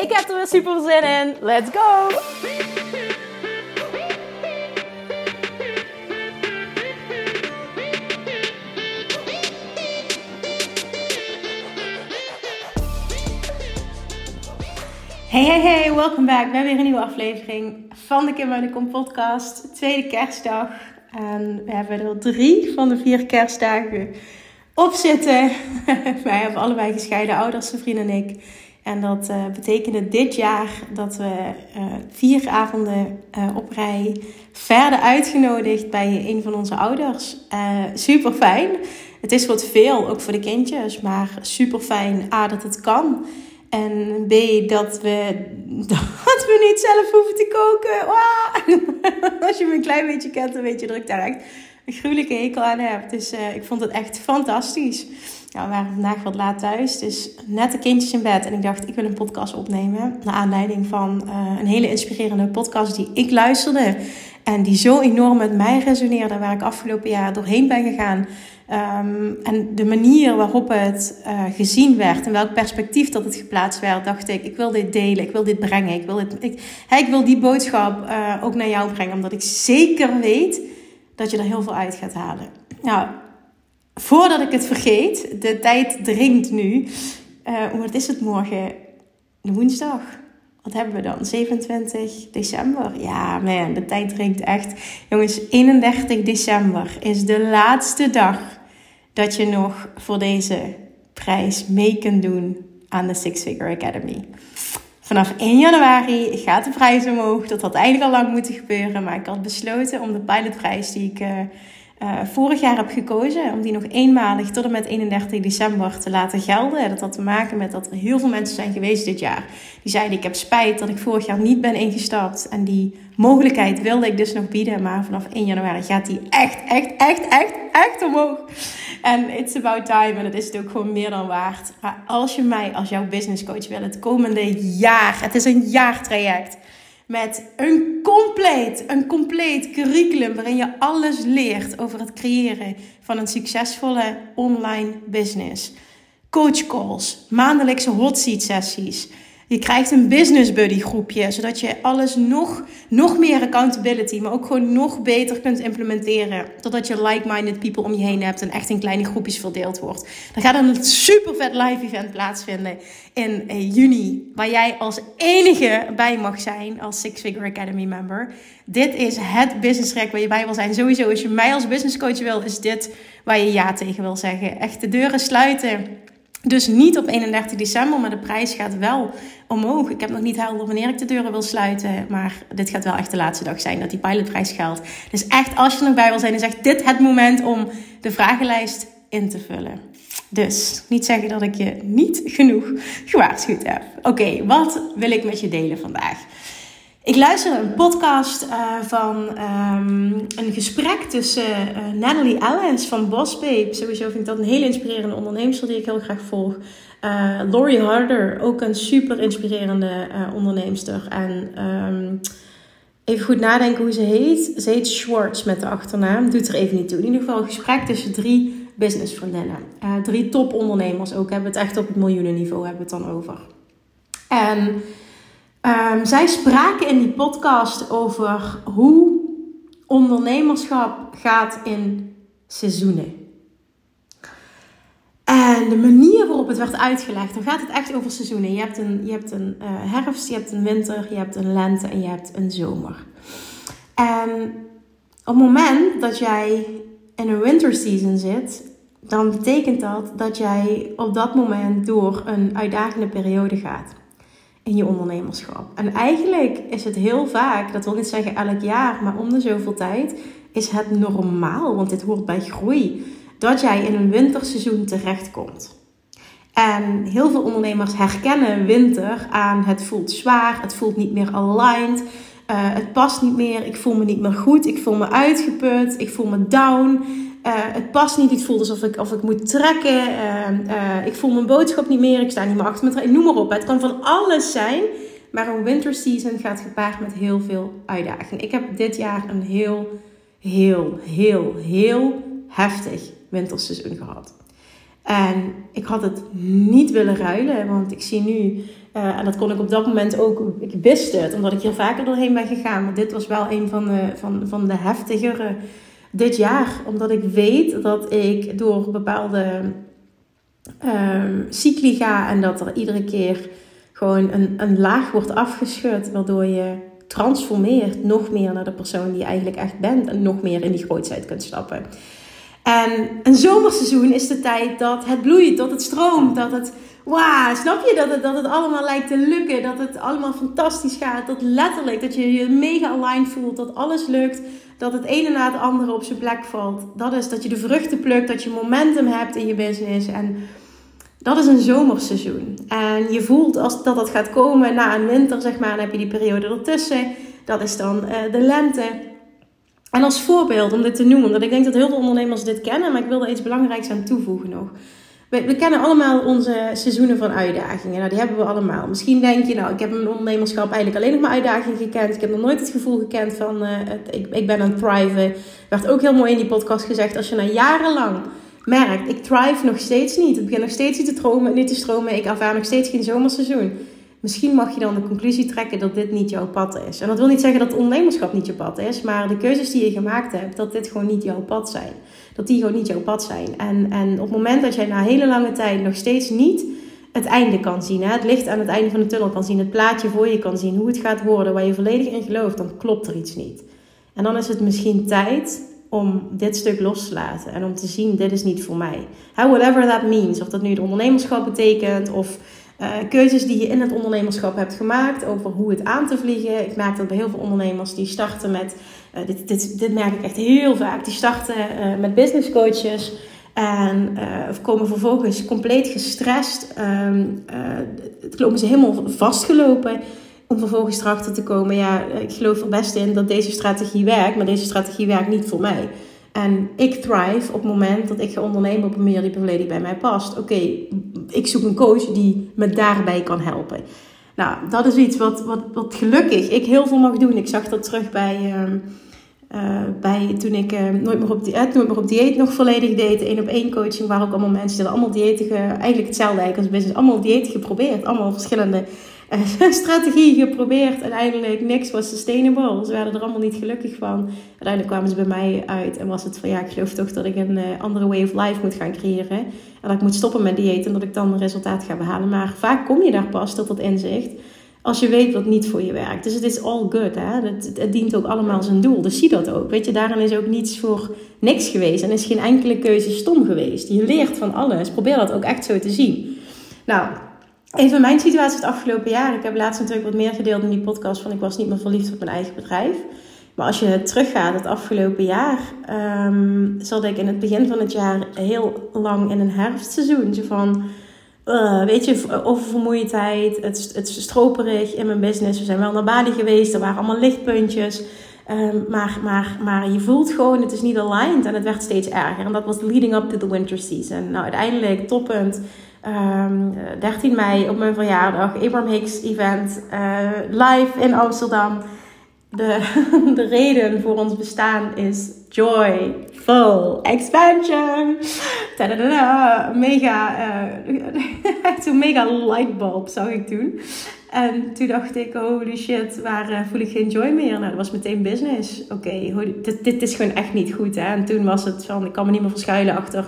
Ik heb er weer super zin in. Let's go! Hey, hey, hey, welkom back. Hebben weer een nieuwe aflevering van de Kim de Kom podcast. Tweede kerstdag. En we hebben er drie van de vier kerstdagen op zitten. Wij hebben allebei gescheiden ouders, vriend en ik. En dat uh, betekende dit jaar dat we uh, vier avonden uh, op rij verder uitgenodigd bij een van onze ouders. super fijn. Het is wat veel, ook voor de kindjes, maar super fijn. A, dat het kan. En B, dat we, dat we niet zelf hoeven te koken. Als je me een klein beetje kent, dan weet je dat ik daar echt een gruwelijke hekel aan heb. Dus ik vond het echt fantastisch. Nou, we waren vandaag wat laat thuis, dus net de kindjes in bed. En ik dacht, ik wil een podcast opnemen. Naar aanleiding van uh, een hele inspirerende podcast die ik luisterde. En die zo enorm met mij resoneerde, waar ik afgelopen jaar doorheen ben gegaan. Um, en de manier waarop het uh, gezien werd en welk perspectief dat het geplaatst werd, dacht ik, ik wil dit delen, ik wil dit brengen, ik wil, dit, ik, ik wil die boodschap uh, ook naar jou brengen, omdat ik zeker weet dat je er heel veel uit gaat halen. Nou, voordat ik het vergeet, de tijd dringt nu. Uh, wat is het morgen? Woensdag. Wat hebben we dan? 27 december. Ja, man, de tijd dringt echt. Jongens, 31 december is de laatste dag dat je nog voor deze prijs mee kunt doen aan de Six Figure Academy. Vanaf 1 januari gaat de prijs omhoog. Dat had eigenlijk al lang moeten gebeuren. Maar ik had besloten om de pilotprijs die ik uh, uh, vorig jaar heb gekozen. Om die nog eenmalig tot en met 31 december te laten gelden. Dat had te maken met dat er heel veel mensen zijn geweest dit jaar. Die zeiden ik heb spijt dat ik vorig jaar niet ben ingestapt. En die mogelijkheid wilde ik dus nog bieden. Maar vanaf 1 januari gaat die echt, echt, echt, echt, echt omhoog. En it's about time. En dat is het ook gewoon meer dan waard. Maar als je mij als jouw business coach wil het komende jaar. Het is een jaartraject. Met een compleet, een compleet curriculum waarin je alles leert over het creëren van een succesvolle online business. Coach calls, maandelijkse hot seat sessies je krijgt een business buddy groepje, zodat je alles nog, nog meer accountability, maar ook gewoon nog beter kunt implementeren. Totdat je like-minded people om je heen hebt en echt in kleine groepjes verdeeld wordt. Er gaat een super vet live event plaatsvinden in eh, juni, waar jij als enige bij mag zijn als Six Figure Academy member. Dit is het business track waar je bij wil zijn. Sowieso, als je mij als business coach wil, is dit waar je ja tegen wil zeggen. Echt de deuren sluiten dus niet op 31 december, maar de prijs gaat wel omhoog. Ik heb nog niet helder wanneer ik de deuren wil sluiten. Maar dit gaat wel echt de laatste dag zijn dat die pilotprijs geldt. Dus echt, als je nog bij wil zijn, is echt dit het moment om de vragenlijst in te vullen. Dus niet zeggen dat ik je niet genoeg gewaarschuwd heb. Oké, wat wil ik met je delen vandaag? Ik luisterde een podcast uh, van um, een gesprek tussen uh, Natalie Ellens van Boss Babe. Sowieso vind ik dat een hele inspirerende ondernemer die ik heel graag volg. Uh, Laurie Harder, ook een super inspirerende onderneemster. En um, even goed nadenken hoe ze heet. Ze heet Schwartz met de achternaam. Doet er even niet toe. In ieder geval een gesprek tussen drie businessvriendinnen. drie topondernemers ook. Hebben we het echt op het miljoenenniveau hebben we het dan over. En... Um, zij spraken in die podcast over hoe ondernemerschap gaat in seizoenen. En de manier waarop het werd uitgelegd, dan gaat het echt over seizoenen. Je hebt een, je hebt een uh, herfst, je hebt een winter, je hebt een lente en je hebt een zomer. En op het moment dat jij in een winter season zit, dan betekent dat dat jij op dat moment door een uitdagende periode gaat in je ondernemerschap. En eigenlijk is het heel vaak, dat wil niet zeggen elk jaar, maar om de zoveel tijd, is het normaal, want dit hoort bij groei, dat jij in een winterseizoen terechtkomt. En heel veel ondernemers herkennen winter aan het voelt zwaar, het voelt niet meer aligned, uh, het past niet meer, ik voel me niet meer goed, ik voel me uitgeput, ik voel me down. Uh, het past niet, het voelt alsof ik, of ik moet trekken, uh, ik voel mijn boodschap niet meer, ik sta niet meer achter me trekken, noem maar op. Het kan van alles zijn, maar een winter season gaat gepaard met heel veel uitdagingen. Ik heb dit jaar een heel, heel, heel, heel heftig winterseizoen gehad. En ik had het niet willen ruilen, want ik zie nu, uh, en dat kon ik op dat moment ook, ik wist het, omdat ik hier vaker doorheen ben gegaan. Maar dit was wel een van de, van, van de heftigere dit jaar. Omdat ik weet dat ik door bepaalde uh, cycli ga en dat er iedere keer gewoon een, een laag wordt afgeschud, waardoor je transformeert nog meer naar de persoon die je eigenlijk echt bent en nog meer in die grootheid kunt stappen. En een zomerseizoen is de tijd dat het bloeit, dat het stroomt, dat het, wauw, snap je? Dat het, dat het allemaal lijkt te lukken, dat het allemaal fantastisch gaat, dat letterlijk, dat je je mega aligned voelt, dat alles lukt, dat het ene na het andere op zijn plek valt. Dat is dat je de vruchten plukt, dat je momentum hebt in je business en dat is een zomerseizoen. En je voelt als dat dat gaat komen na een winter, zeg maar, dan heb je die periode ertussen. Dat is dan uh, de lente. En als voorbeeld om dit te noemen, omdat ik denk dat heel veel ondernemers dit kennen, maar ik wil er iets belangrijks aan toevoegen nog. We, kennen allemaal onze seizoenen van uitdagingen. Nou, die hebben we allemaal. Misschien denk je, nou, ik heb mijn ondernemerschap eigenlijk alleen nog maar uitdagingen gekend. Ik heb nog nooit het gevoel gekend van, uh, het, ik, ik ben aan het thriven. Werd ook heel mooi in die podcast gezegd, als je na jarenlang merkt, ik thrive nog steeds niet. Het begint nog steeds niet te, stromen, niet te stromen. Ik ervaar nog steeds geen zomerseizoen Misschien mag je dan de conclusie trekken dat dit niet jouw pad is. En dat wil niet zeggen dat ondernemerschap niet je pad is, maar de keuzes die je gemaakt hebt, dat dit gewoon niet jouw pad zijn. Dat die gewoon niet jouw pad zijn. En, en op het moment dat jij na hele lange tijd nog steeds niet het einde kan zien, hè, het licht aan het einde van de tunnel kan zien, het plaatje voor je kan zien, hoe het gaat worden, waar je volledig in gelooft, dan klopt er iets niet. En dan is het misschien tijd om dit stuk los te laten en om te zien, dit is niet voor mij. whatever that means. Of dat nu het ondernemerschap betekent of uh, keuzes die je in het ondernemerschap hebt gemaakt over hoe het aan te vliegen. Ik merk dat bij heel veel ondernemers die starten met, uh, dit, dit, dit merk ik echt heel vaak, die starten uh, met business coaches. En of komen vervolgens compleet gestrest. Um, komen ze helemaal vastgelopen. Om vervolgens erachter te komen. Ja, ik geloof er best in dat deze strategie werkt. Maar deze strategie werkt niet voor mij. En ik thrive op het moment dat ik ga ondernemen op een manier die volledig bij mij past. Oké, ik zoek een coach die me daarbij kan helpen. Nou, dat is iets wat, wat, wat gelukkig ik heel veel mag doen. Ik zag dat terug bij, uh, bij toen ik uh, nooit, meer op die, uh, nooit meer op dieet nog volledig deed. Eén op één coaching waar ook allemaal mensen die allemaal diëten, eigenlijk hetzelfde eigenlijk als business, allemaal diëten geprobeerd. Allemaal verschillende strategie geprobeerd. Uiteindelijk niks was sustainable. Ze werden er allemaal niet gelukkig van. Uiteindelijk kwamen ze bij mij uit en was het van ja, ik geloof toch dat ik een uh, andere way of life moet gaan creëren. En dat ik moet stoppen met dieet en dat ik dan een resultaat ga behalen. Maar vaak kom je daar pas tot dat inzicht als je weet wat niet voor je werkt. Dus het is all good. Hè? Het, het, dient ook allemaal zijn doel. Dus zie dat ook. Weet je, daarin is ook niets voor niks geweest. En is geen enkele keuze stom geweest. Je leert van alles. Probeer dat ook echt zo te zien. Nou, Even mijn situatie het afgelopen jaar. Ik heb laatst natuurlijk wat meer gedeeld in die podcast van ik was niet meer verliefd op mijn eigen bedrijf. Maar als je teruggaat het afgelopen jaar, um, zat ik in het begin van het jaar heel lang in een herfstseizoen. Zo van, uh, weet je, oververmoeidheid, het, het stroperig in mijn business. We zijn wel naar Bali geweest, er waren allemaal lichtpuntjes. Um, maar, maar, maar je voelt gewoon, het is niet aligned en het werd steeds erger. En dat was leading up to the winter season. Nou, uiteindelijk, toppunt um, ehm, 13 mei op mijn verjaardag, Abraham Hicks event, uh, live in Amsterdam. De, de reden voor ons bestaan is joy, full expansion. Mega, uh, zo'n mega lightbulb zag ik toen. En toen dacht ik, holy shit, waar voel ik geen joy meer? Nou, dat was meteen business. Oké, dit, dit is gewoon echt niet goed. Hè? En toen was het van, ik kan me niet meer verschuilen achter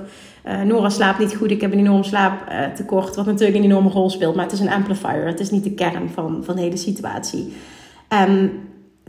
uh, Nora slaapt niet goed, ik heb een enorm slaaptekort, wat natuurlijk een enorme rol speelt. Maar het is een amplifier, het is niet de kern van, van de hele situatie. En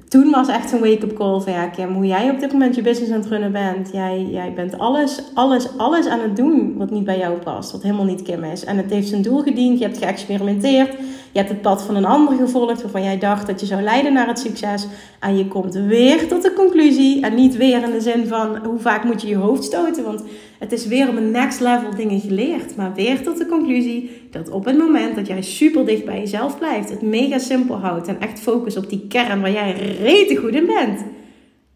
toen was echt een wake-up call van ja, Kim, hoe jij op dit moment je business aan het runnen bent. Jij, jij bent alles, alles, alles aan het doen wat niet bij jou past, wat helemaal niet Kim is. En het heeft zijn doel gediend, je hebt geëxperimenteerd, Je hebt het pad van een ander gevolgd waarvan jij dacht dat je zou leiden naar het succes. En je komt weer tot de conclusie. En niet weer in de zin van hoe vaak moet je je hoofd stoten. Want het is weer op een next level dingen geleerd. Maar weer tot de conclusie dat op het moment dat jij super dicht bij jezelf blijft. Het mega simpel houdt. En echt focus op die kern waar jij rete goed in bent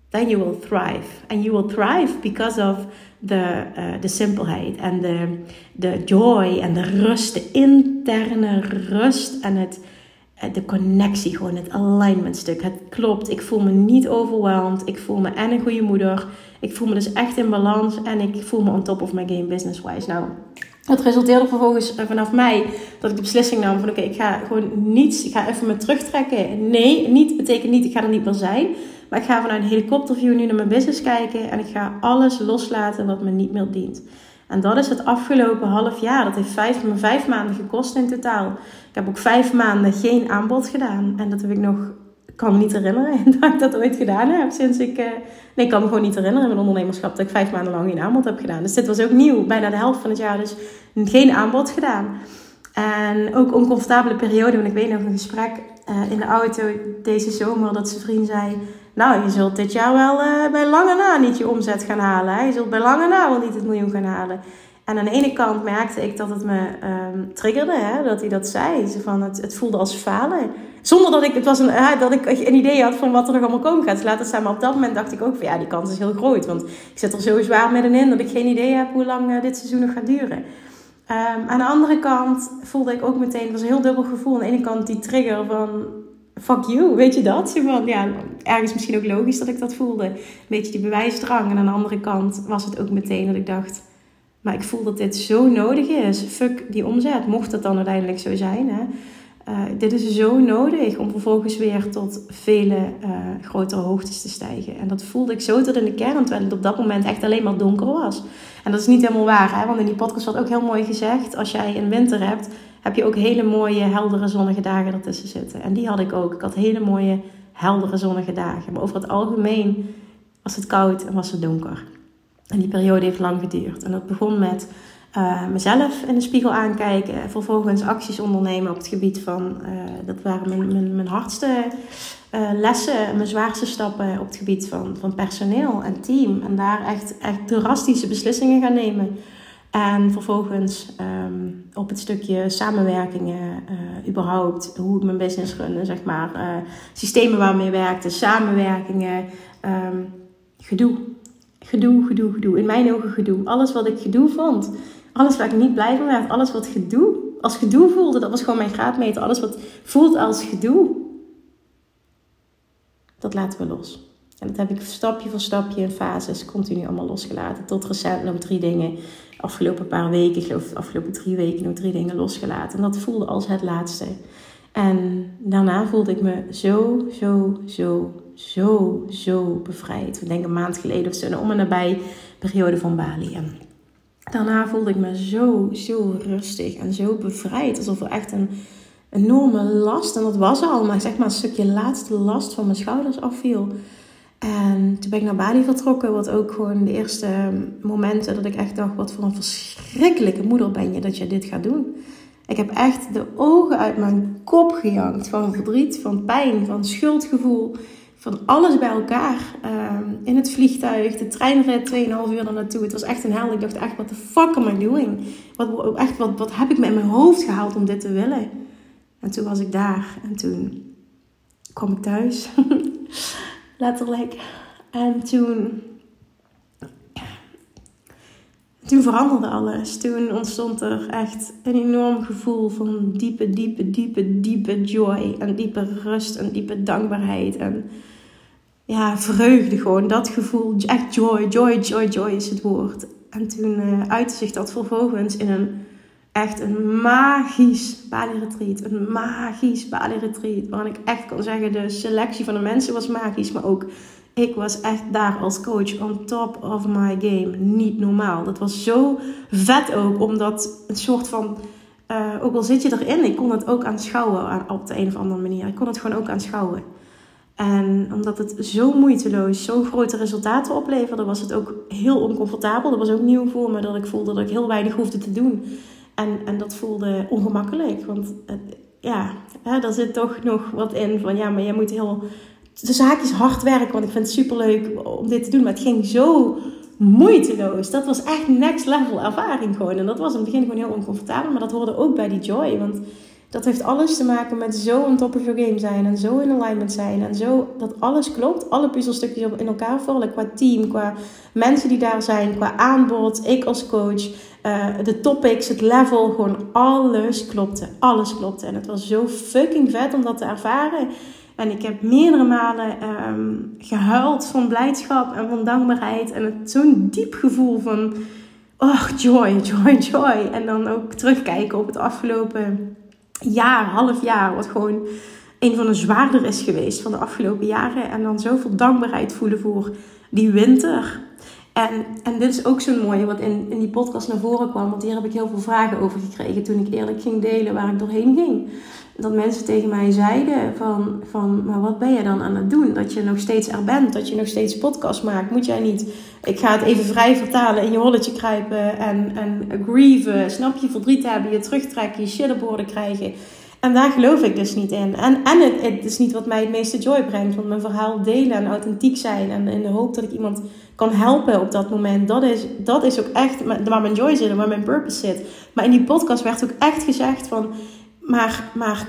then you will thrive. And you will thrive because of de, uh, simpelheid en de, de joy en de rust, de interne rust en het, de connectie, gewoon het alignment stuk. Het klopt, ik voel me niet overweldigd. Ik voel me en een goede moeder. Ik voel me dus echt in balans en ik voel me on top of my game business-wise. Nou, het resulteerde vervolgens eh, vanaf mij dat ik de beslissing nam van oké, ik ga gewoon niets, ik ga even me terugtrekken. Nee, niet betekent niet, ik ga er niet meer zijn. Maar ik ga vanuit een helikopterview nu naar mijn business kijken en ik ga alles loslaten wat me niet meer dient. En dat is het afgelopen half jaar. Dat heeft vijf, me vijf maanden gekost in totaal. Ik heb ook vijf maanden geen aanbod gedaan. En dat heb ik nog, kan me niet herinneren dat ik dat ooit gedaan heb sinds ik, uh, nee ik kan me gewoon niet herinneren in mijn ondernemerschap dat ik vijf maanden lang geen aanbod heb gedaan. Dus dit was ook nieuw, bijna de helft van het jaar dus geen aanbod gedaan. En ook oncomfortabele periode, want ik weet nog een gesprek uh, in de auto deze zomer dat zijn vriend zei nou, je zult dit jaar wel uh, bij lange na niet je omzet gaan halen. Hè? Je zult bij lange na wel niet het miljoen gaan halen. En aan de ene kant merkte ik dat het me um, triggerde, hè? dat hij dat zei. Van het, het voelde als falen. Zonder dat ik, het was een, uh, dat ik een idee had van wat er nog allemaal komen gaat. Dus laat het maar op dat moment dacht ik ook van ja, die kans is heel groot. Want ik zit er zo zwaar middenin dat ik geen idee heb hoe lang uh, dit seizoen nog gaat duren. Um, aan de andere kant voelde ik ook meteen, het was een heel dubbel gevoel. Aan de ene kant die trigger van fuck you, weet je dat? Ja, ergens misschien ook logisch dat ik dat voelde. Een beetje die bewijsdrang. En aan de andere kant was het ook meteen dat ik dacht... Maar ik voel dat dit zo nodig is. Fuck die omzet, mocht het dan uiteindelijk zo zijn. Hè? Uh, dit is zo nodig om vervolgens weer tot vele uh, grotere hoogtes te stijgen. En dat voelde ik zo tot in de kern, terwijl het op dat moment echt alleen maar donker was. En dat is niet helemaal waar, hè? want in die podcast wordt ook heel mooi gezegd: als jij een winter hebt, heb je ook hele mooie, heldere, zonnige dagen ertussen zitten. En die had ik ook. Ik had hele mooie, heldere, zonnige dagen. Maar over het algemeen was het koud en was het donker. En die periode heeft lang geduurd. En dat begon met uh, mezelf in de spiegel aankijken. Vervolgens acties ondernemen op het gebied van... Uh, dat waren mijn, mijn, mijn hardste uh, lessen, mijn zwaarste stappen op het gebied van, van personeel en team. En daar echt, echt drastische beslissingen gaan nemen. En vervolgens um, op het stukje samenwerkingen, uh, überhaupt hoe ik mijn business runde, zeg maar. Uh, systemen waarmee werkte, samenwerkingen, um, gedoe. Gedoe, gedoe, gedoe. In mijn ogen gedoe. Alles wat ik gedoe vond. Alles waar ik niet blij van werd. Alles wat gedoe, als gedoe voelde, dat was gewoon mijn graadmeter. Alles wat voelt als gedoe, dat laten we los. En dat heb ik stapje voor stapje in fases continu allemaal losgelaten. Tot recent nog drie dingen afgelopen paar weken, ik geloof de afgelopen drie weken, nog drie dingen losgelaten. En dat voelde als het laatste. En daarna voelde ik me zo, zo, zo, zo, zo bevrijd. Ik denk een maand geleden of zo, om en nabij periode van Bali. En daarna voelde ik me zo, zo rustig en zo bevrijd. Alsof er echt een enorme last, en dat was al, maar zeg maar een stukje laatste last van mijn schouders afviel. En toen ben ik naar Bali vertrokken, wat ook gewoon de eerste momenten dat ik echt dacht: wat voor een verschrikkelijke moeder ben je dat je dit gaat doen. Ik heb echt de ogen uit mijn kop gejankt van verdriet, van pijn, van schuldgevoel, van alles bij elkaar. Um, in het vliegtuig, de treinrit 2,5 uur naar naartoe. Het was echt een hel. Ik dacht echt: what the fuck am I doing? Wat, echt, wat, wat heb ik me in mijn hoofd gehaald om dit te willen? En toen was ik daar en toen kwam ik thuis. letterlijk. En toen, toen veranderde alles. Toen ontstond er echt een enorm gevoel van diepe, diepe, diepe, diepe joy. En diepe rust en diepe dankbaarheid. En ja, vreugde gewoon. Dat gevoel, echt joy, joy, joy, joy is het woord. En toen uh, uitte zich dat vervolgens in een echt een magisch Bali Retreat. Een magisch Bali Retreat. Waarin ik echt kan zeggen, de selectie van de mensen was magisch. Maar ook, ik was echt daar als coach on top of my game. Niet normaal. Dat was zo vet ook, omdat een soort van... Uh, ook al zit je erin, ik kon het ook aanschouwen op de een of andere manier. Ik kon het gewoon ook aanschouwen. En omdat het zo moeiteloos, zo grote resultaten opleverde, was het ook heel oncomfortabel. Dat was ook nieuw voor me, dat ik voelde dat ik heel weinig hoefde te doen. En, en dat voelde ongemakkelijk. Want ja, hè, daar zit toch nog wat in van ja, maar jij moet heel de zaakjes hard werken, want ik vind het super leuk om dit te doen. Maar het ging zo moeiteloos. Dat was echt next level ervaring gewoon. En dat was in het begin gewoon heel oncomfortabel, maar dat hoorde ook bij die joy. Want dat heeft alles te maken met zo on top of your game zijn en zo in alignment zijn en zo dat alles klopt. Alle puzzelstukjes in elkaar vallen qua team, qua mensen die daar zijn, qua aanbod, ik als coach, uh, de topics, het level, gewoon alles klopte. Alles klopte. En het was zo fucking vet om dat te ervaren. En ik heb meerdere malen um, gehuild van blijdschap en van dankbaarheid. En zo'n diep gevoel van, oh, joy, joy, joy. En dan ook terugkijken op het afgelopen jaar, half jaar, wat gewoon een van de zwaarder is geweest van de afgelopen jaren. En dan zoveel dankbaarheid voelen voor die winter. En, en dit is ook zo'n mooie wat in, in die podcast naar voren kwam. Want hier heb ik heel veel vragen over gekregen toen ik eerlijk ging delen waar ik doorheen ging. Dat mensen tegen mij zeiden van, van, maar wat ben je dan aan het doen? Dat je nog steeds er bent, dat je nog steeds podcast maakt. Moet jij niet, ik ga het even vrij vertalen, in je holletje kruipen en, en grieven. Snap je, verdriet hebben, je terugtrekken, je shit op krijgen. En daar geloof ik dus niet in. En, en het, is niet wat mij het meeste joy brengt. Want mijn verhaal delen en authentiek zijn. En in de hoop dat ik iemand kan helpen op dat moment. Dat is, dat is ook echt waar mijn joy zit en waar mijn purpose zit. Maar in die podcast werd ook echt gezegd van... Maar, maar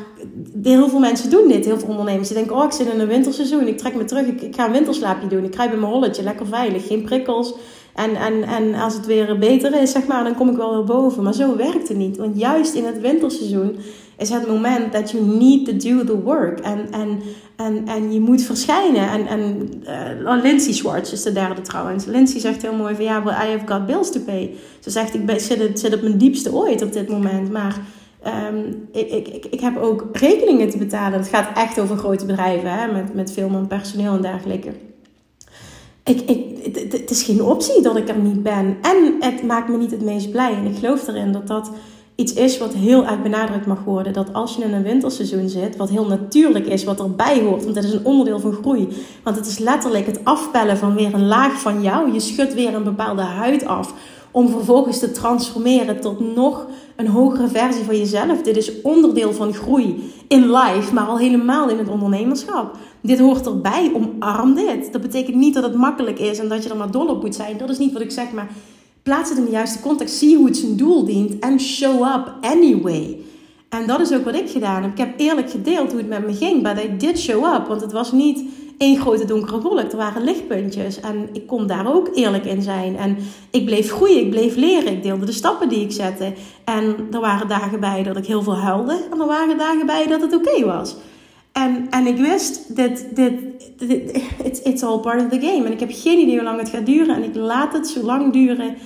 heel veel mensen doen dit, heel veel ondernemers. Die denken, oh ik zit in een winterseizoen, ik trek me terug, ik, ga een winterslaapje doen. Ik krijg in mijn holletje, lekker veilig, geen prikkels. En, en, en als het weer beter is, zeg maar, dan kom ik wel weer boven. Maar zo werkt het niet. Want juist in het winterseizoen is het moment dat you need to do the work. En, en, en, en je moet verschijnen. En, en uh, Lindsay Schwartz is de derde trouwens. Lindsay zegt heel mooi van ja, well, I have got bills to pay. Ze zegt ik zit, zit op mijn diepste ooit op dit moment. Maar um, ik, ik, ik heb ook rekeningen te betalen. Het gaat echt over grote bedrijven hè, met, met veel man personeel en dergelijke. Ik, ik, het is geen optie dat ik er niet ben. En het maakt me niet het meest blij. En ik geloof erin dat dat iets is wat heel erg benadrukt mag worden. Dat als je in een winterseizoen zit, wat heel natuurlijk is, wat erbij hoort. Want het is een onderdeel van groei. Want het is letterlijk het afpellen van weer een laag van jou. Je schudt weer een bepaalde huid af. Om vervolgens te transformeren tot nog een hogere versie van jezelf. Dit is onderdeel van groei in life, maar al helemaal in het ondernemerschap. Dit hoort erbij, omarm dit. Dat betekent niet dat het makkelijk is en dat je er maar dol op moet zijn. Dat is niet wat ik zeg, maar plaats het in de juiste context. Zie hoe het zijn doel dient en show up anyway. En dat is ook wat ik gedaan heb. Ik heb eerlijk gedeeld hoe het met me ging, but I did show up. Want het was niet één grote donkere wolk. Er waren lichtpuntjes. En ik kon daar ook eerlijk in zijn. En ik bleef groeien, ik bleef leren. Ik deelde de stappen die ik zette. En er waren dagen bij dat ik heel veel huilde. En er waren dagen bij dat het oké was. En, en ik wist, dit, dit, dit, it's, it's all part of the game. En ik heb geen idee hoe lang het gaat duren. En ik laat het zo lang duren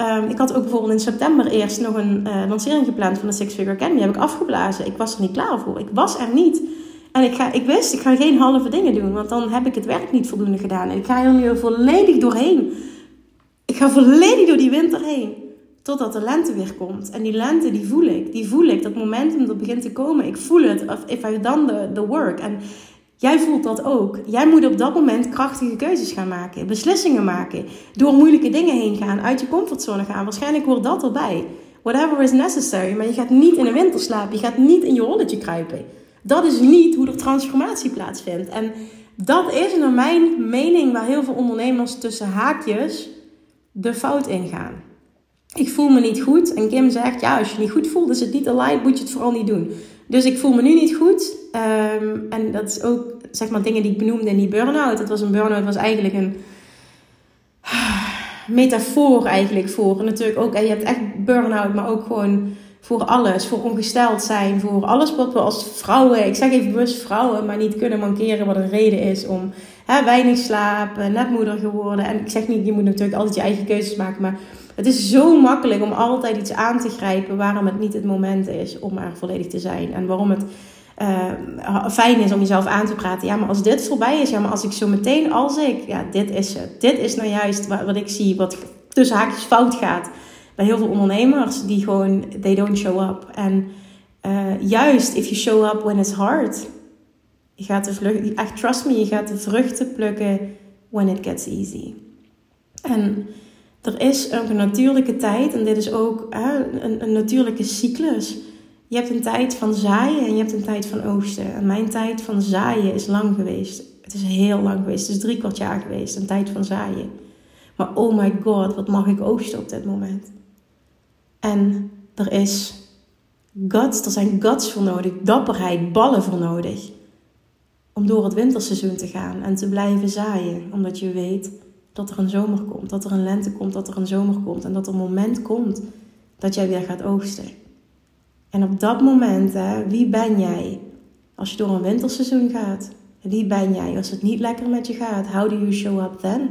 Ehm, ik had ook bijvoorbeeld in september eerst nog een uh, lancering gepland van de Six Figure Academy. Die heb ik afgeblazen. Ik was er niet klaar voor. Ik was er niet. En ik, ga, ik wist, ik ga geen halve dingen doen. Want dan heb ik het werk niet voldoende gedaan. En ik ga er nu volledig doorheen. Ik ga volledig door die winter heen. Totdat de lente weer komt. En die lente, die voel ik. Die voel ik. Dat momentum dat begint te komen. Ik voel het. If I've done the, the work. En Jij voelt dat ook. Jij moet op dat moment krachtige keuzes gaan maken, beslissingen maken, door moeilijke dingen heen gaan, uit je comfortzone gaan. Waarschijnlijk hoort dat erbij. Whatever is necessary, maar je gaat niet in de winter slapen, je gaat niet in je rolletje kruipen. Dat is niet hoe er transformatie plaatsvindt. En dat is naar mijn mening waar heel veel ondernemers tussen haakjes de fout ingaan. Ik voel me niet goed en Kim zegt, ja, als je niet goed voelt, is het niet aligned, moet je het vooral niet doen. Dus ik voel me nu niet goed. Ehm, en dat is ook, zeg maar, dingen die ik benoemde in die burn-out. Het was een burn-out, was eigenlijk een metafoor eigenlijk voor. En natuurlijk ook, en je hebt echt burn-out, maar ook gewoon voor alles. Voor ongesteld zijn, voor alles wat we als vrouwen, ik zeg even bewust vrouwen, maar niet kunnen mankeren wat een reden is om hè, weinig slapen, net moeder geworden. En ik zeg niet, je moet natuurlijk altijd je eigen keuzes maken, maar het is zo makkelijk om altijd iets aan te grijpen waarom het niet het moment is om er volledig te zijn. En waarom het uh, fijn is om jezelf aan te praten. Ja, maar als dit voorbij is, ja, maar als ik zo meteen, als ik, ja, dit is het. Dit is nou juist wat, wat ik zie, wat tussen haakjes fout gaat bij heel veel ondernemers die gewoon, they don't show up. En uh, juist, if you show up when it's hard, je gaat de vlucht, echt trust me, je gaat de vruchten plukken when it gets easy. En er is een natuurlijke tijd, en dit is ook een, een natuurlijke cyclus. Je hebt een tijd van zaaien en je hebt een tijd van oogsten. En mijn tijd van zaaien is lang geweest. Het is heel lang geweest. Het is drie kwart jaar geweest. Een tijd van zaaien. Maar oh my god, wat mag ik oogsten op dit moment? En er is guts, er zijn guts voor nodig, dapperheid, ballen voor nodig. Om door het winterseizoen te gaan en te blijven zaaien. Omdat je weet dat er een zomer komt, dat er een lente komt, dat er een zomer komt. En dat er een moment komt dat jij weer gaat oogsten. En op dat moment, hè, wie ben jij als je door een winterseizoen gaat? Wie ben jij als het niet lekker met je gaat? How do you show up then?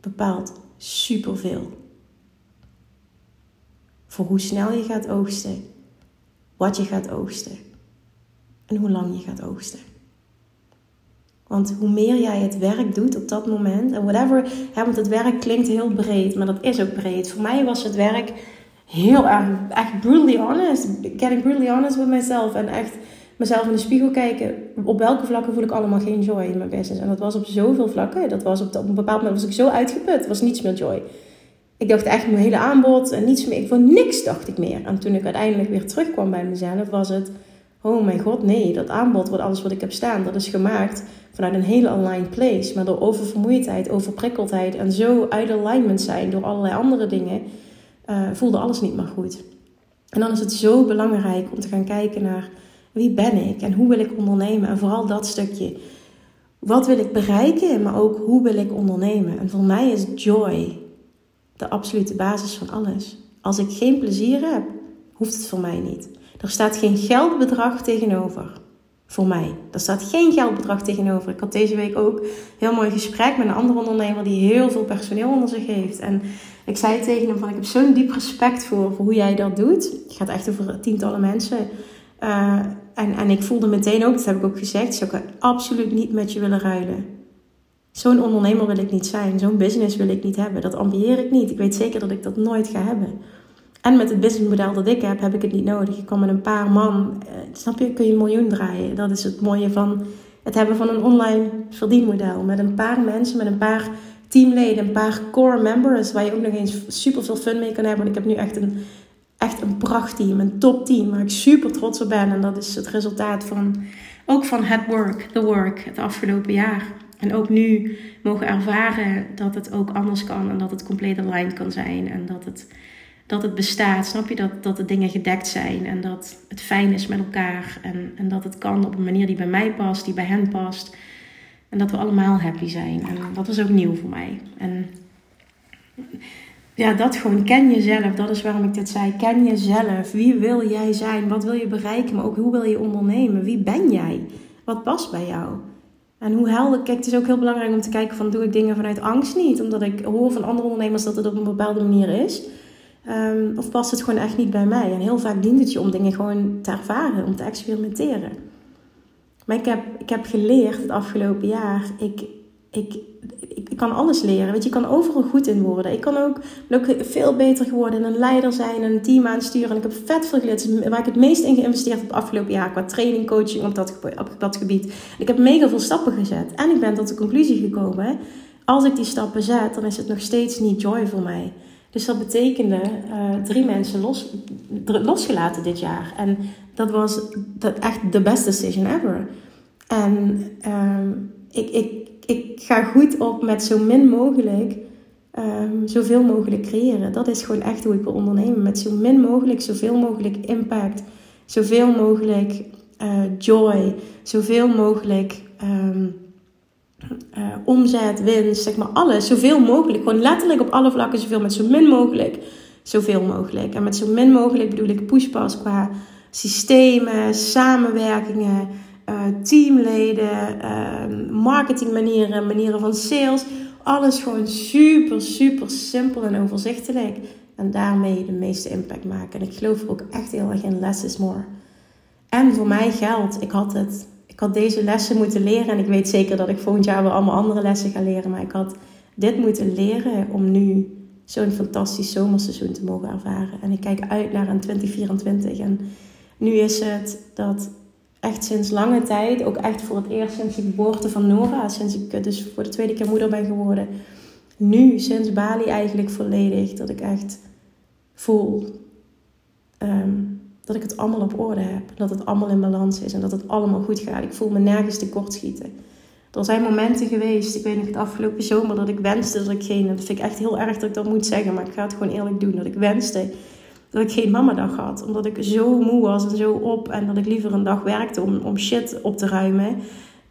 Bepaalt superveel. Voor hoe snel je gaat oogsten, wat je gaat oogsten en hoe lang je gaat oogsten. Want hoe meer jij het werk doet op dat moment, en whatever, hè, want het werk klinkt heel breed, maar dat is ook breed. Voor mij was het werk heel erg, echt brutally honest. Getting brutally honest with myself. En echt mezelf in de spiegel kijken. Op welke vlakken voel ik allemaal geen joy in mijn business. En dat was op zoveel vlakken. Dat was op, op een bepaald moment was ik zo uitgeput. was niets meer joy. Ik dacht echt mijn hele aanbod en niets meer. Ik voor niks dacht ik meer. En toen ik uiteindelijk weer terugkwam bij mezelf, was het... Oh mijn god, nee. Dat aanbod, wat alles wat ik heb staan, dat is gemaakt vanuit een hele online place. Maar door oververmoeidheid, overprikkeldheid en zo uit alignment zijn door allerlei andere dingen uh, voelde alles niet meer goed. En dan is het zo belangrijk om te gaan kijken naar wie ben ik en hoe wil ik ondernemen. En vooral dat stukje. Wat wil ik bereiken, maar ook hoe wil ik ondernemen. En voor mij is joy de absolute basis van alles. Als ik geen plezier heb, hoeft het voor mij niet. Er staat geen geldbedrag tegenover. Voor mij. Er staat geen geldbedrag tegenover. Ik had deze week ook een heel mooi gesprek met een andere ondernemer die heel veel personeel onder zich heeft. En ik zei tegen hem van ik heb zo'n diep respect voor, voor hoe jij dat doet. Het gaat echt over tientallen mensen. Uh, en, en ik voelde meteen ook, dat heb ik ook gezegd, zou ik absoluut niet met je willen ruilen. Zo'n ondernemer wil ik niet zijn. Zo'n business wil ik niet hebben. Dat ambieer ik niet. Ik weet zeker dat ik dat nooit ga hebben. En met het businessmodel dat ik heb, heb ik het niet nodig. Ik kan met een paar man, uh, snap je, kun je een miljoen draaien. Dat is het mooie van het hebben van een online verdienmodel. Met een paar mensen, met een paar teamleden, een paar core members, waar je ook nog eens super veel fun mee kan hebben. Want ik heb nu echt een, echt een prachtteam, een topteam, waar ik super trots op ben. En dat is het resultaat van, ook van het work, the work, het afgelopen jaar. En ook nu mogen ervaren dat het ook anders kan en dat het compleet aligned kan zijn en dat het, dat het bestaat. Snap je dat, dat de dingen gedekt zijn en dat het fijn is met elkaar en, en dat het kan op een manier die bij mij past, die bij hen past. En dat we allemaal happy zijn. En dat is ook nieuw voor mij. En ja, dat gewoon. Ken jezelf. Dat is waarom ik dit zei. Ken jezelf. Wie wil jij zijn? Wat wil je bereiken? Maar ook hoe wil je ondernemen? Wie ben jij? Wat past bij jou? En hoe helder. Kijk, het is ook heel belangrijk om te kijken van doe ik dingen vanuit angst niet. Omdat ik hoor van andere ondernemers dat het op een bepaalde manier is. Um, of past het gewoon echt niet bij mij? En heel vaak dient het je om dingen gewoon te ervaren, om te experimenteren. Maar ik heb, ik heb geleerd het afgelopen jaar. Ik, ik, ik, kan alles leren. Weet je, kan overal goed in worden. Ik kan ook, veel beter geworden in een leider zijn en een team aansturen. En ik heb vet veel geleerd. Waar ik het meest in geïnvesteerd heb het afgelopen jaar. Qua training, coaching op dat, op dat gebied. Ik heb mega veel stappen gezet. En ik ben tot de conclusie gekomen. Als ik die stappen zet, dan is het nog steeds niet joy voor mij. Dus dat betekende uh, drie mensen los, losgelaten dit jaar. En dat was echt de best decision ever. En uh, ik, ik, ik ga goed op met zo min mogelijk, um, zoveel mogelijk creëren. Dat is gewoon echt hoe ik wil ondernemen. Met zo min mogelijk, zoveel mogelijk impact, zoveel mogelijk uh, joy, zoveel mogelijk um, uh, omzet, winst, zeg maar alles. Zoveel mogelijk. Gewoon letterlijk op alle vlakken zoveel met zo min mogelijk. Zoveel mogelijk. En met zo min mogelijk bedoel ik pushpas qua systemen, samenwerkingen, uh, teamleden, uh, marketingmanieren, manieren van sales. Alles gewoon super, super simpel en overzichtelijk. En daarmee de meeste impact maken. En ik geloof ook echt heel erg in less is more. En voor mij geldt, ik had het. Ik had deze lessen moeten leren. En ik weet zeker dat ik volgend jaar wel allemaal andere lessen ga leren. Maar ik had dit moeten leren om nu zo'n fantastisch zomerseizoen te mogen ervaren. En ik kijk uit naar een 2024. En nu is het dat echt sinds lange tijd, ook echt voor het eerst sinds de geboorte van Nora, sinds ik dus voor de tweede keer moeder ben geworden, nu sinds Bali eigenlijk volledig, dat ik echt voel, um, Dat ik het allemaal op orde heb. Dat het allemaal in balans is en dat het allemaal goed gaat. Ik voel me nergens tekort schieten. Er zijn momenten geweest, ik weet nog het afgelopen zomer, dat ik wenste dat ik geen, dat vind ik echt heel erg dat ik dat moet zeggen, maar ik ga het gewoon eerlijk doen, dat ik wenste dat ik geen mamadag had. Omdat ik zo moe was en zo op en dat ik liever een dag werkte om, om shit op te ruimen.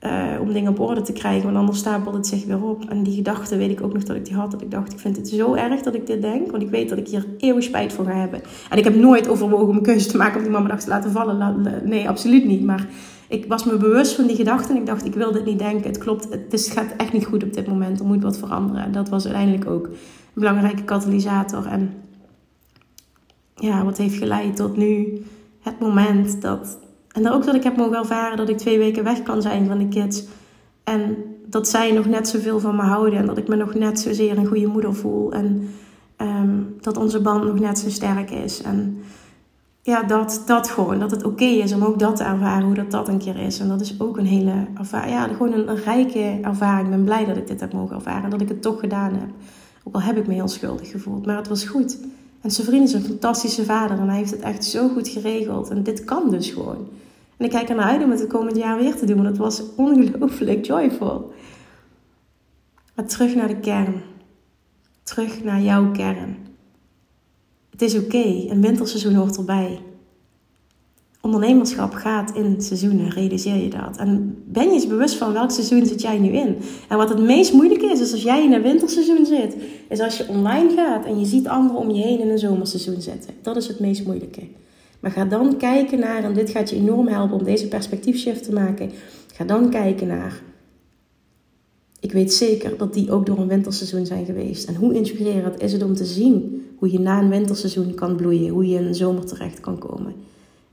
Uh, om dingen op orde te krijgen, want anders stapelt het zich weer op. En die gedachte weet ik ook nog dat ik die had. Dat ik dacht, ik vind het zo erg dat ik dit denk. Want ik weet dat ik hier eeuwig spijt voor ga hebben. En ik heb nooit overwogen om een keuze te maken om die mamadag te laten vallen. Nee, absoluut niet. Maar ik was me bewust van die gedachte en ik dacht, ik wil dit niet denken. Het klopt, het gaat echt niet goed op dit moment. Er moet wat veranderen. En dat was uiteindelijk ook een belangrijke katalysator. En ja, wat heeft geleid tot nu het moment dat... En ook dat ik heb mogen ervaren dat ik twee weken weg kan zijn van de kids. En dat zij nog net zoveel van me houden. En dat ik me nog net zozeer een goede moeder voel. En ehm, dat onze band nog net zo sterk is. En ja, dat, dat gewoon. Dat het oké is om ook dat te ervaren, hoe dat dat een keer is. En dat is ook een hele ervaring. Ja, gewoon een, een, rijke ervaring. Ik ben blij dat ik dit heb mogen ervaren. En dat ik het toch gedaan heb. Ook al heb ik me heel schuldig gevoeld. Maar het was goed. En zijn vriend is een fantastische vader. En hij heeft het echt zo goed geregeld. En dit kan dus gewoon. En ik kijk er naar uit om het de komend jaar weer te doen. Want het was ongelooflijk joyful. Maar terug naar de kern. Terug naar jouw kern. Het is oké, een winterseizoen hoort erbij. Ondernemerschap gaat in seizoenen, realiseer je dat. En ben je eens bewust van welk seizoen zit jij nu in? En wat het meest moeilijk is, is als jij in een winterseizoen zit, is als je online gaat en je ziet anderen om je heen in een zomerseizoen zitten. Dat is het meest moeilijke. Maar ga dan kijken naar, en dit gaat je enorm helpen om deze perspectiefshift te maken. Ga dan kijken naar ik weet zeker dat die ook door een winterseizoen zijn geweest. En hoe inspirerend is het om te zien hoe je na een winterseizoen kan bloeien, hoe je in een zomer terecht kan komen.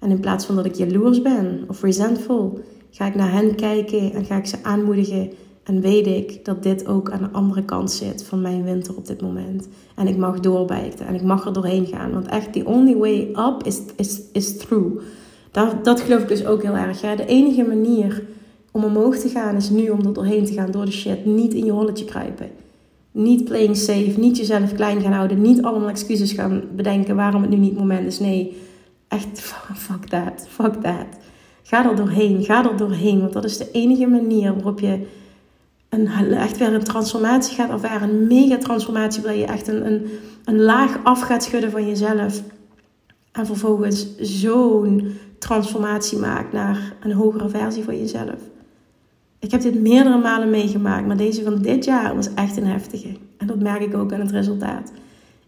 En in plaats van dat ik jaloers ben of resentful, ga ik naar hen kijken en ga ik ze aanmoedigen. En weet ik dat dit ook aan de andere kant zit van mijn winter op dit moment. En ik mag doorbijten en ik mag er doorheen gaan. Want echt, the only way up is, is, is through. Dat, dat geloof ik dus ook heel erg. De enige manier om omhoog te gaan is nu om er doorheen te gaan, door de shit. Niet in je holletje kruipen. Niet playing safe, niet jezelf klein gaan houden, niet allemaal excuses gaan bedenken waarom het nu niet het moment is. Nee, echt fuck that, fuck that. Ga er doorheen, ga er doorheen, want dat is de enige manier waarop je een, echt weer een transformatie gaat ervaren. Een mega transformatie waar je echt een, een, een laag af gaat schudden van jezelf. En vervolgens zo'n transformatie maakt naar een hogere versie van jezelf. Ik heb dit meerdere malen meegemaakt, maar deze van dit jaar was echt een heftige. En dat merk ik ook aan het resultaat.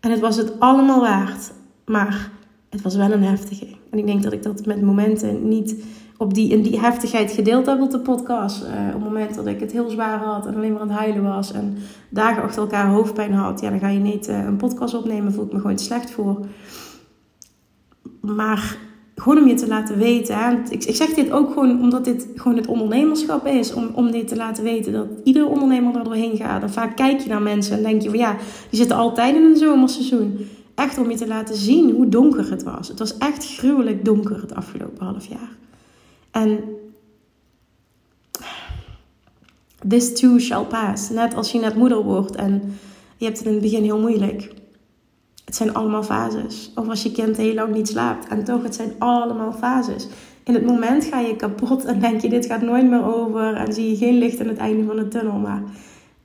En het was het allemaal waard, maar het was wel een heftige. En ik denk dat ik dat met momenten niet op die, in die heftigheid gedeeld heb op de podcast. Uh, op het moment dat ik het heel zwaar had en alleen maar aan het huilen was en dagen achter elkaar hoofdpijn had, ja, dan ga je niet uh, een podcast opnemen, voel ik me gewoon slecht voor. Maar gewoon om je te laten weten. Ik, ik, zeg dit ook gewoon omdat dit gewoon het ondernemerschap is. Om, om dit te laten weten dat iedere ondernemer er doorheen gaat. En vaak kijk je naar mensen en denk je van ja, die zitten altijd in een zomerseizoen. Echt om je te laten zien hoe donker het was. Het was echt gruwelijk donker het afgelopen half jaar. En this too shall pass. Net als je net moeder wordt en je hebt het in het begin heel moeilijk het zijn allemaal fases. Of als je kind heel lang niet slaapt. En toch, het zijn allemaal fases. In het moment ga je kapot en denk je, dit gaat nooit meer over. En zie je geen licht aan het einde van de tunnel. Maar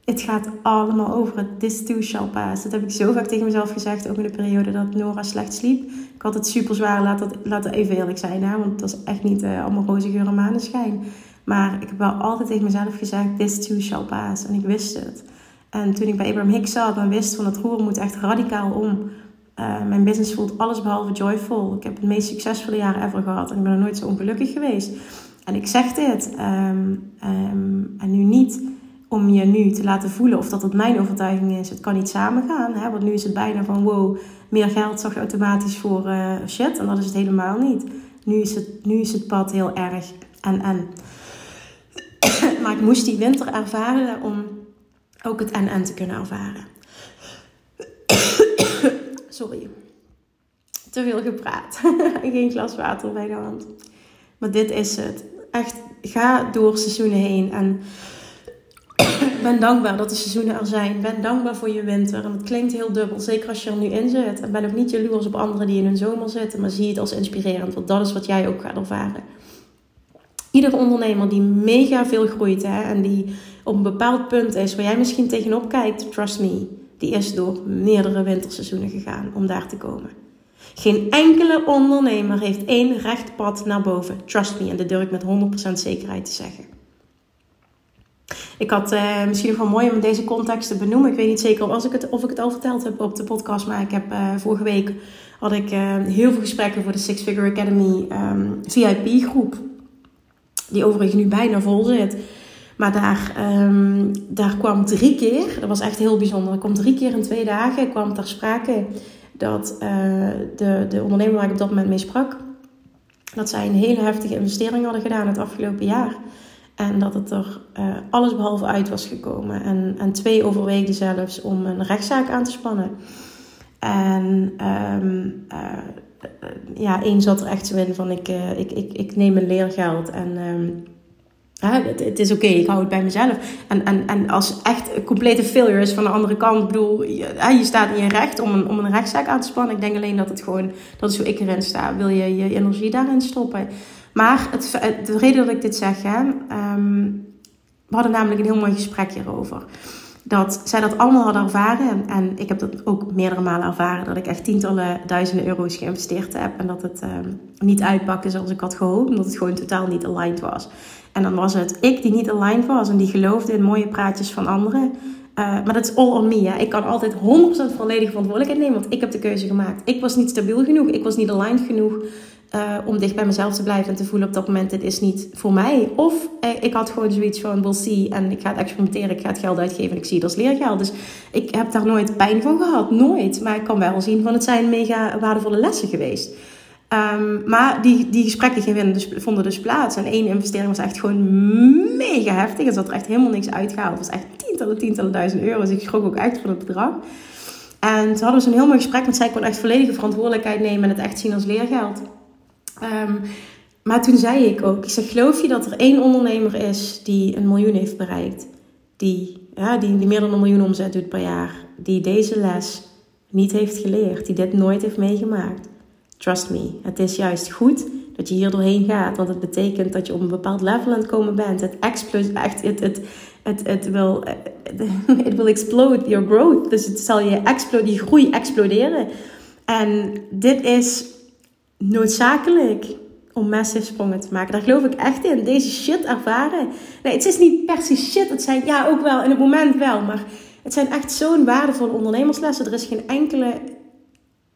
het gaat allemaal over. This too shall pass. Dat heb ik zo vaak tegen mezelf gezegd. Ook in de periode dat Nora slecht sliep. Ik had het super zwaar, laat het, laten even eerlijk zijn. Want het was echt niet uh, allemaal roze geur en maneschijn. Maar ik heb wel altijd tegen mezelf gezegd, this too shall pass. En ik wist het. En toen ik bij Abraham Hicks zat en wist van het roer moet echt radicaal om. Uh, mijn business voelt alles behalve joyful. Ik heb het meest succesvolle jaren ever gehad en ik ben er nooit zo ongelukkig geweest. En ik zeg dit ehm, ehm, en nu niet om je nu te laten voelen of dat het mijn overtuiging is. Het kan niet samengaan, hè? want nu is het bijna van wow, meer geld zorgt automatisch voor uh, shit. En dat is het helemaal niet. Nu is het, nu is het pad heel erg en en. maar ik moest die winter ervaren om ook het en-en te kunnen ervaren. Sorry. Te veel gepraat. Geen glas water bij de hand. Maar dit is het. Echt, ga door seizoenen heen. En ben dankbaar dat de seizoenen er zijn. Ben dankbaar voor je winter. En dat klinkt heel dubbel, zeker als je er nu in zit. En ben ook niet jaloers op anderen die in hun zomer zitten, maar zie het als inspirerend, want dat is wat jij ook gaat ervaren. Iedere ondernemer die mega veel groeit hè, en die op een bepaald punt is waar jij misschien tegenop kijkt, trust me, die is door meerdere winterseizoenen gegaan om daar te komen. Geen enkele ondernemer heeft één recht pad naar boven. Trust me, en dat durf ik met 100% zekerheid te zeggen. Ik had uh, misschien nog wel mooi om deze context te benoemen. Ik weet niet zeker of ik het, of ik het al verteld heb op de podcast. Maar ik heb uh, vorige week had ik uh, heel veel gesprekken voor de Six Figure Academy um, ehm, VIP groep. Die overigens nu bijna vol zit. Maar daar, um, daar kwam drie keer, dat was echt heel bijzonder. Er kwam drie keer in twee dagen kwam ter sprake dat de, de ondernemer waar ik op dat moment mee sprak, dat zij een hele heftige investering hadden gedaan het afgelopen jaar. En dat het er uh, alles behalve uit was gekomen. En, en twee overweegden zelfs om een rechtszaak aan te spannen. En um, uh, ja, één zat er echt zo in van ik, uh, ik, ik, ik neem mijn leergeld en um, het, is oké, ik hou het bij mezelf. En, en, en als echt een complete failure is van de andere kant, bedoel, je, je staat in je recht om een, om een rechtszaak aan te spannen. Ik denk alleen dat het gewoon, dat is hoe ik erin sta. Wil je je energie daarin stoppen? Maar het, de reden dat ik dit zeg, hè, um, we hadden namelijk een heel mooi gesprek hierover. Dat zij dat allemaal hadden ervaren. En ik heb dat ook meerdere malen ervaren. Dat ik echt tientallen duizenden euro's geïnvesteerd heb. En dat het um, niet uitpakte zoals ik had gehoopt. Omdat het gewoon totaal niet aligned was. En dan was het ik die niet aligned was. En die geloofde in mooie praatjes van anderen. Uh, maar dat is all on me. Hè. Ik kan altijd 100% volledige verantwoordelijkheid nemen. Want ik heb de keuze gemaakt. Ik was niet stabiel genoeg. Ik was niet aligned genoeg. Uh, om dicht bij mezelf te blijven en te voelen op dat moment, dit is niet voor mij. Of uh, ik had gewoon zoiets van, we'll see, en ik ga het experimenteren, ik ga het geld uitgeven en ik zie het als leergeld. Dus ik heb daar nooit pijn van gehad, nooit. Maar ik kan wel zien van, het zijn mega waardevolle lessen geweest. Um, maar die, die gesprekken gingen dus, vonden dus plaats. En één investering was echt gewoon mega heftig. Er zat er echt helemaal niks uitgehaald. Het was echt tientallen, tientallen duizend euro's. Ik schrok ook uit van het bedrag. En toen hadden we zo'n heel mooi gesprek. Want zij kon echt volledige verantwoordelijkheid nemen en het echt zien als leergeld. Um, maar toen zei ik ook, ik zeg, geloof je dat er één ondernemer is die een miljoen heeft bereikt? Die, ja, die, die meer dan een miljoen omzet doet per jaar. Die deze les niet heeft geleerd. Die dit nooit heeft meegemaakt. Trust me, het is juist goed dat je hier doorheen gaat. Want het betekent dat je op een bepaald level aan het komen bent. Het explodeert echt, het, het, het, het, wil, will explode your growth. Dus het zal je explode, die groei exploderen. En dit is noodzakelijk om massive sprongen te maken. Daar geloof ik echt in. Deze shit ervaren. Nee, het is niet per se shit. Het zijn, ja, ook wel in het moment wel. Maar het zijn echt zo'n waardevolle ondernemerslessen. Er is geen enkele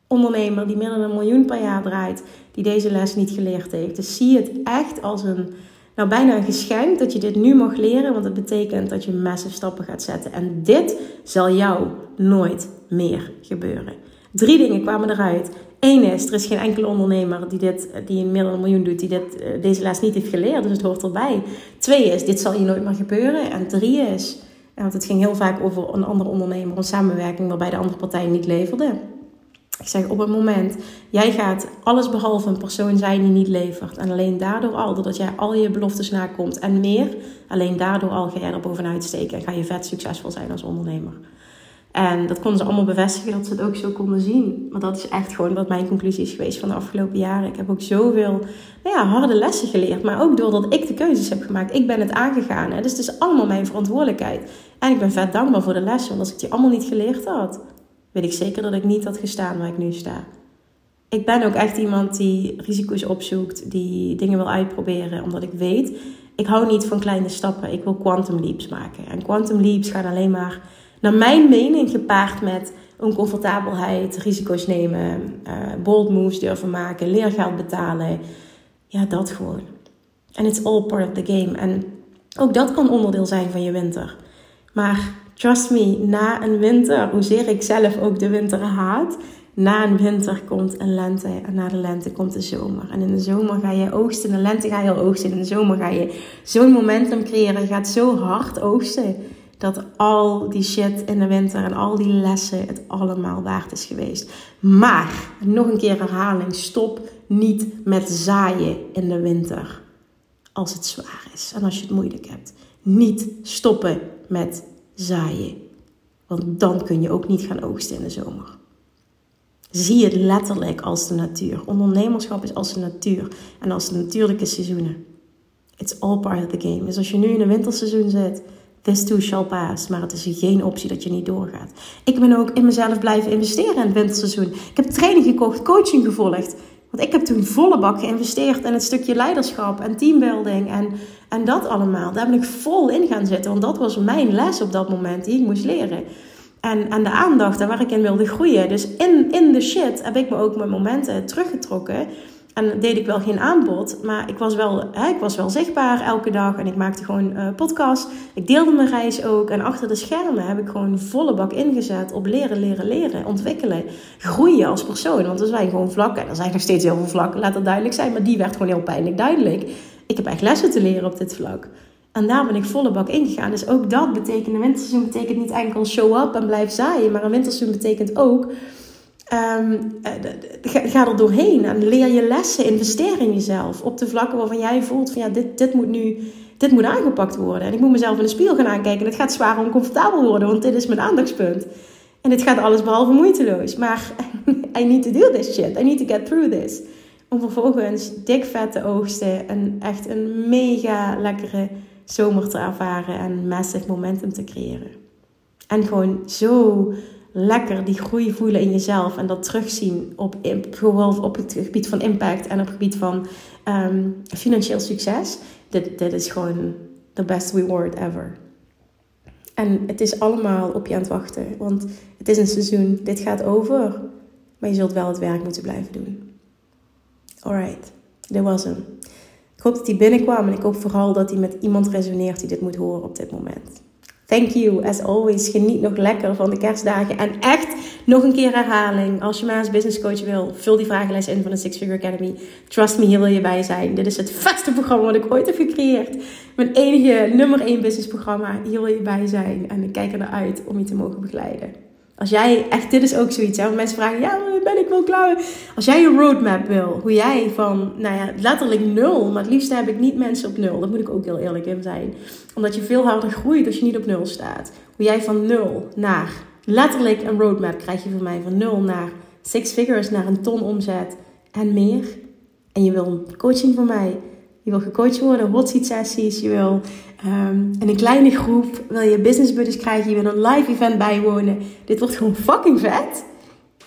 ondernemer die meer dan een miljoen per jaar draait, die deze les niet geleerd heeft. Dus zie het echt als een, nou bijna een geschenk dat je dit nu mag leren, want het betekent dat je massive stappen gaat zetten. En dit zal jou nooit meer gebeuren. Drie dingen kwamen eruit. Eén is, er is geen enkele ondernemer die, dit, die meer dan een miljoen doet, die dit, eh, deze les niet heeft geleerd. Dus het hoort erbij. Twee is, dit zal je nooit meer gebeuren. En drie is, want het ging heel vaak over een andere ondernemer, een samenwerking waarbij de andere partij niet leverde. Ik zeg op het moment, jij gaat alles behalve een persoon zijn die niet levert. En alleen daardoor al, doordat jij al je beloftes nakomt en meer, alleen daardoor al ga jij er bovenuit steken en ga je vet succesvol zijn als ondernemer. En dat konden ze allemaal bevestigen dat ze het ook zo konden zien. Maar dat is echt gewoon wat mijn conclusie is geweest van de afgelopen jaren. Ik heb ook zoveel nou ja, harde lessen geleerd. Maar ook doordat ik de keuzes heb gemaakt. Ik ben het aangegaan. Hè? Dus het is allemaal mijn verantwoordelijkheid. En ik ben vet dankbaar voor de lessen. Want als ik die allemaal niet geleerd had, weet ik zeker dat ik niet had gestaan waar ik nu sta. Ik ben ook echt iemand die risico's opzoekt. Die dingen wil uitproberen. Omdat ik weet, ik hou niet van kleine stappen. Ik wil quantum leaps maken. En quantum leaps gaan alleen maar naar mijn mening gepaard met oncomfortabelheid, risico's nemen, uh, bold moves durven maken, leergeld betalen. Ja, dat gewoon. En it's all part of the game. En ook dat kan onderdeel zijn van je winter. Maar trust me, na een winter, hoezeer ik zelf ook de winter haat, na een winter komt een lente en na de lente komt de zomer. En in de zomer ga je oogsten, in de lente ga je al oogsten, in de zomer ga je zo'n momentum creëren. Gaat zo hard oogsten dat al die shit in de winter en al die lessen het allemaal waard is geweest. Maar, nog een keer herhaling, stop niet met zaaien in de winter als het zwaar is en als je het moeilijk hebt. Niet stoppen met zaaien. Want dan kun je ook niet gaan oogsten in de zomer. Zie het letterlijk als de natuur. Ondernemerschap is als de natuur en als de natuurlijke seizoenen. It's all part of the game. Dus als je nu in een winterseizoen zit, this too shall pass. Maar het is geen optie dat je niet doorgaat. Ik ben ook in mezelf blijven investeren in het winterseizoen. Ik heb training gekocht, coaching gevolgd. Want ik heb toen volle bak geïnvesteerd in het stukje leiderschap en teambuilding en, en dat allemaal. Daar ben ik vol in gaan zitten, want dat was mijn les op dat moment die ik moest leren. En, en de aandacht en waar ik in wilde groeien. Dus in, in de shit heb ik me ook mijn momenten teruggetrokken. En deed ik wel geen aanbod, maar ik was wel, hè, ik was wel zichtbaar elke dag. En ik maakte gewoon uh, podcasts. Ik deelde mijn reis ook. En achter de schermen heb ik gewoon volle bak ingezet op leren, leren, leren. Ontwikkelen. Groeien als persoon. Want er zijn gewoon vlakken. En er zijn nog steeds heel veel vlakken, laat dat duidelijk zijn. Maar die werd gewoon heel pijnlijk duidelijk. Ik heb echt lessen te leren op dit vlak. En daar ben ik volle bak ingegaan. Dus ook dat betekent, een winterseizoen betekent niet enkel show up en blijf zaaien. Maar een winterseizoen betekent ook, um, ga, er doorheen en leer je lessen. Investeer in jezelf. Op de vlakken waarvan jij voelt van ja, dit, dit moet nu, dit moet aangepakt worden. En ik moet mezelf in de spiegel gaan aankijken. Het gaat zwaar oncomfortabel worden, want dit is mijn aandachtspunt. En het gaat alles behalve moeiteloos. Maar I need to do this shit. I need to get through this. Om vervolgens dik vet te oogsten. En echt een mega lekkere zomer te ervaren en massive momentum te creëren. En gewoon zo lekker die groei voelen in jezelf en dat terugzien op, vooral op het gebied van impact en op het gebied van ehm, financieel succes. Dit, dit is gewoon the best reward ever. En het is allemaal op je aan het wachten, want het is een seizoen, dit gaat over, maar je zult wel het werk moeten blijven doen. Alright, dit was hem. Ik hoop dat hij binnenkwam en ik hoop vooral dat hij met iemand resoneert die dit moet horen op dit moment. Thank you, as always. Geniet nog lekker van de kerstdagen. En echt nog een keer herhaling. Als je mij als business coach wil, vul die vragenlijst in van de Six Figure Academy. Trust me, hier wil je bij zijn. Dit is het vetste programma wat ik ooit heb gecreëerd. Mijn enige nummer 1 business programma. Hier wil je bij zijn. En ik kijk er naar uit om je te mogen begeleiden. Als jij echt, dit is ook zoiets, hè, mensen vragen, ja, ben ik wel klaar? Als jij een roadmap wil, hoe jij van, nou ja, letterlijk nul, maar het liefst heb ik niet mensen op nul. Daar moet ik ook heel eerlijk in zijn. Omdat je veel harder groeit als je niet op nul staat. Hoe jij van nul naar, letterlijk een roadmap krijg je van mij, van nul naar six figures, naar een ton omzet en meer. En je wil coaching van mij. Je wil gecoacht worden, hot seat sessies. Je wil um, in een kleine groep, wil je business buddies krijgen. Je wil een live event bijwonen. Dit wordt gewoon fucking vet.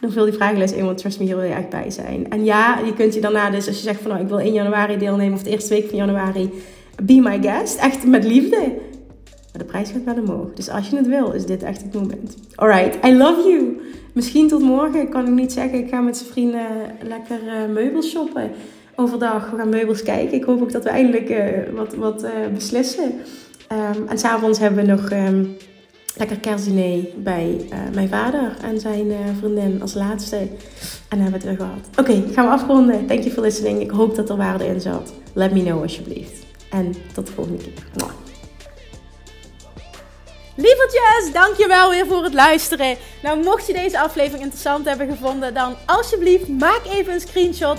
Dan vul die vragenlijst in, want trust me, hier wil je echt bij zijn. En ja, je kunt je daarna dus, als je zegt van nou, ik wil in januari deelnemen of de eerste week van januari, be my guest. Echt met liefde. Maar de prijs gaat wel omhoog. Dus als je het wil, is dit echt het moment. Alright, I love you. Misschien tot morgen, ik kan ik niet zeggen. Ik ga met zijn vrienden lekker uh, meubels shoppen overdag. We gaan meubels kijken. Ik hoop ook dat we eindelijk uh, wat, wat uh, beslissen. Um, en s'avonds hebben we nog um, lekker kerstdiner bij uh, mijn vader en zijn vriendin als laatste. En dan hebben we het weer gehad. Oké, okay, gaan we afronden. Thank you for listening. Ik hoop dat er waarde in zat. Let me know alsjeblieft. En tot de volgende keer. Lievertjes, dankjewel weer voor het luisteren. Nou, mocht je deze aflevering interessant hebben gevonden, dan alsjeblieft maak even een screenshot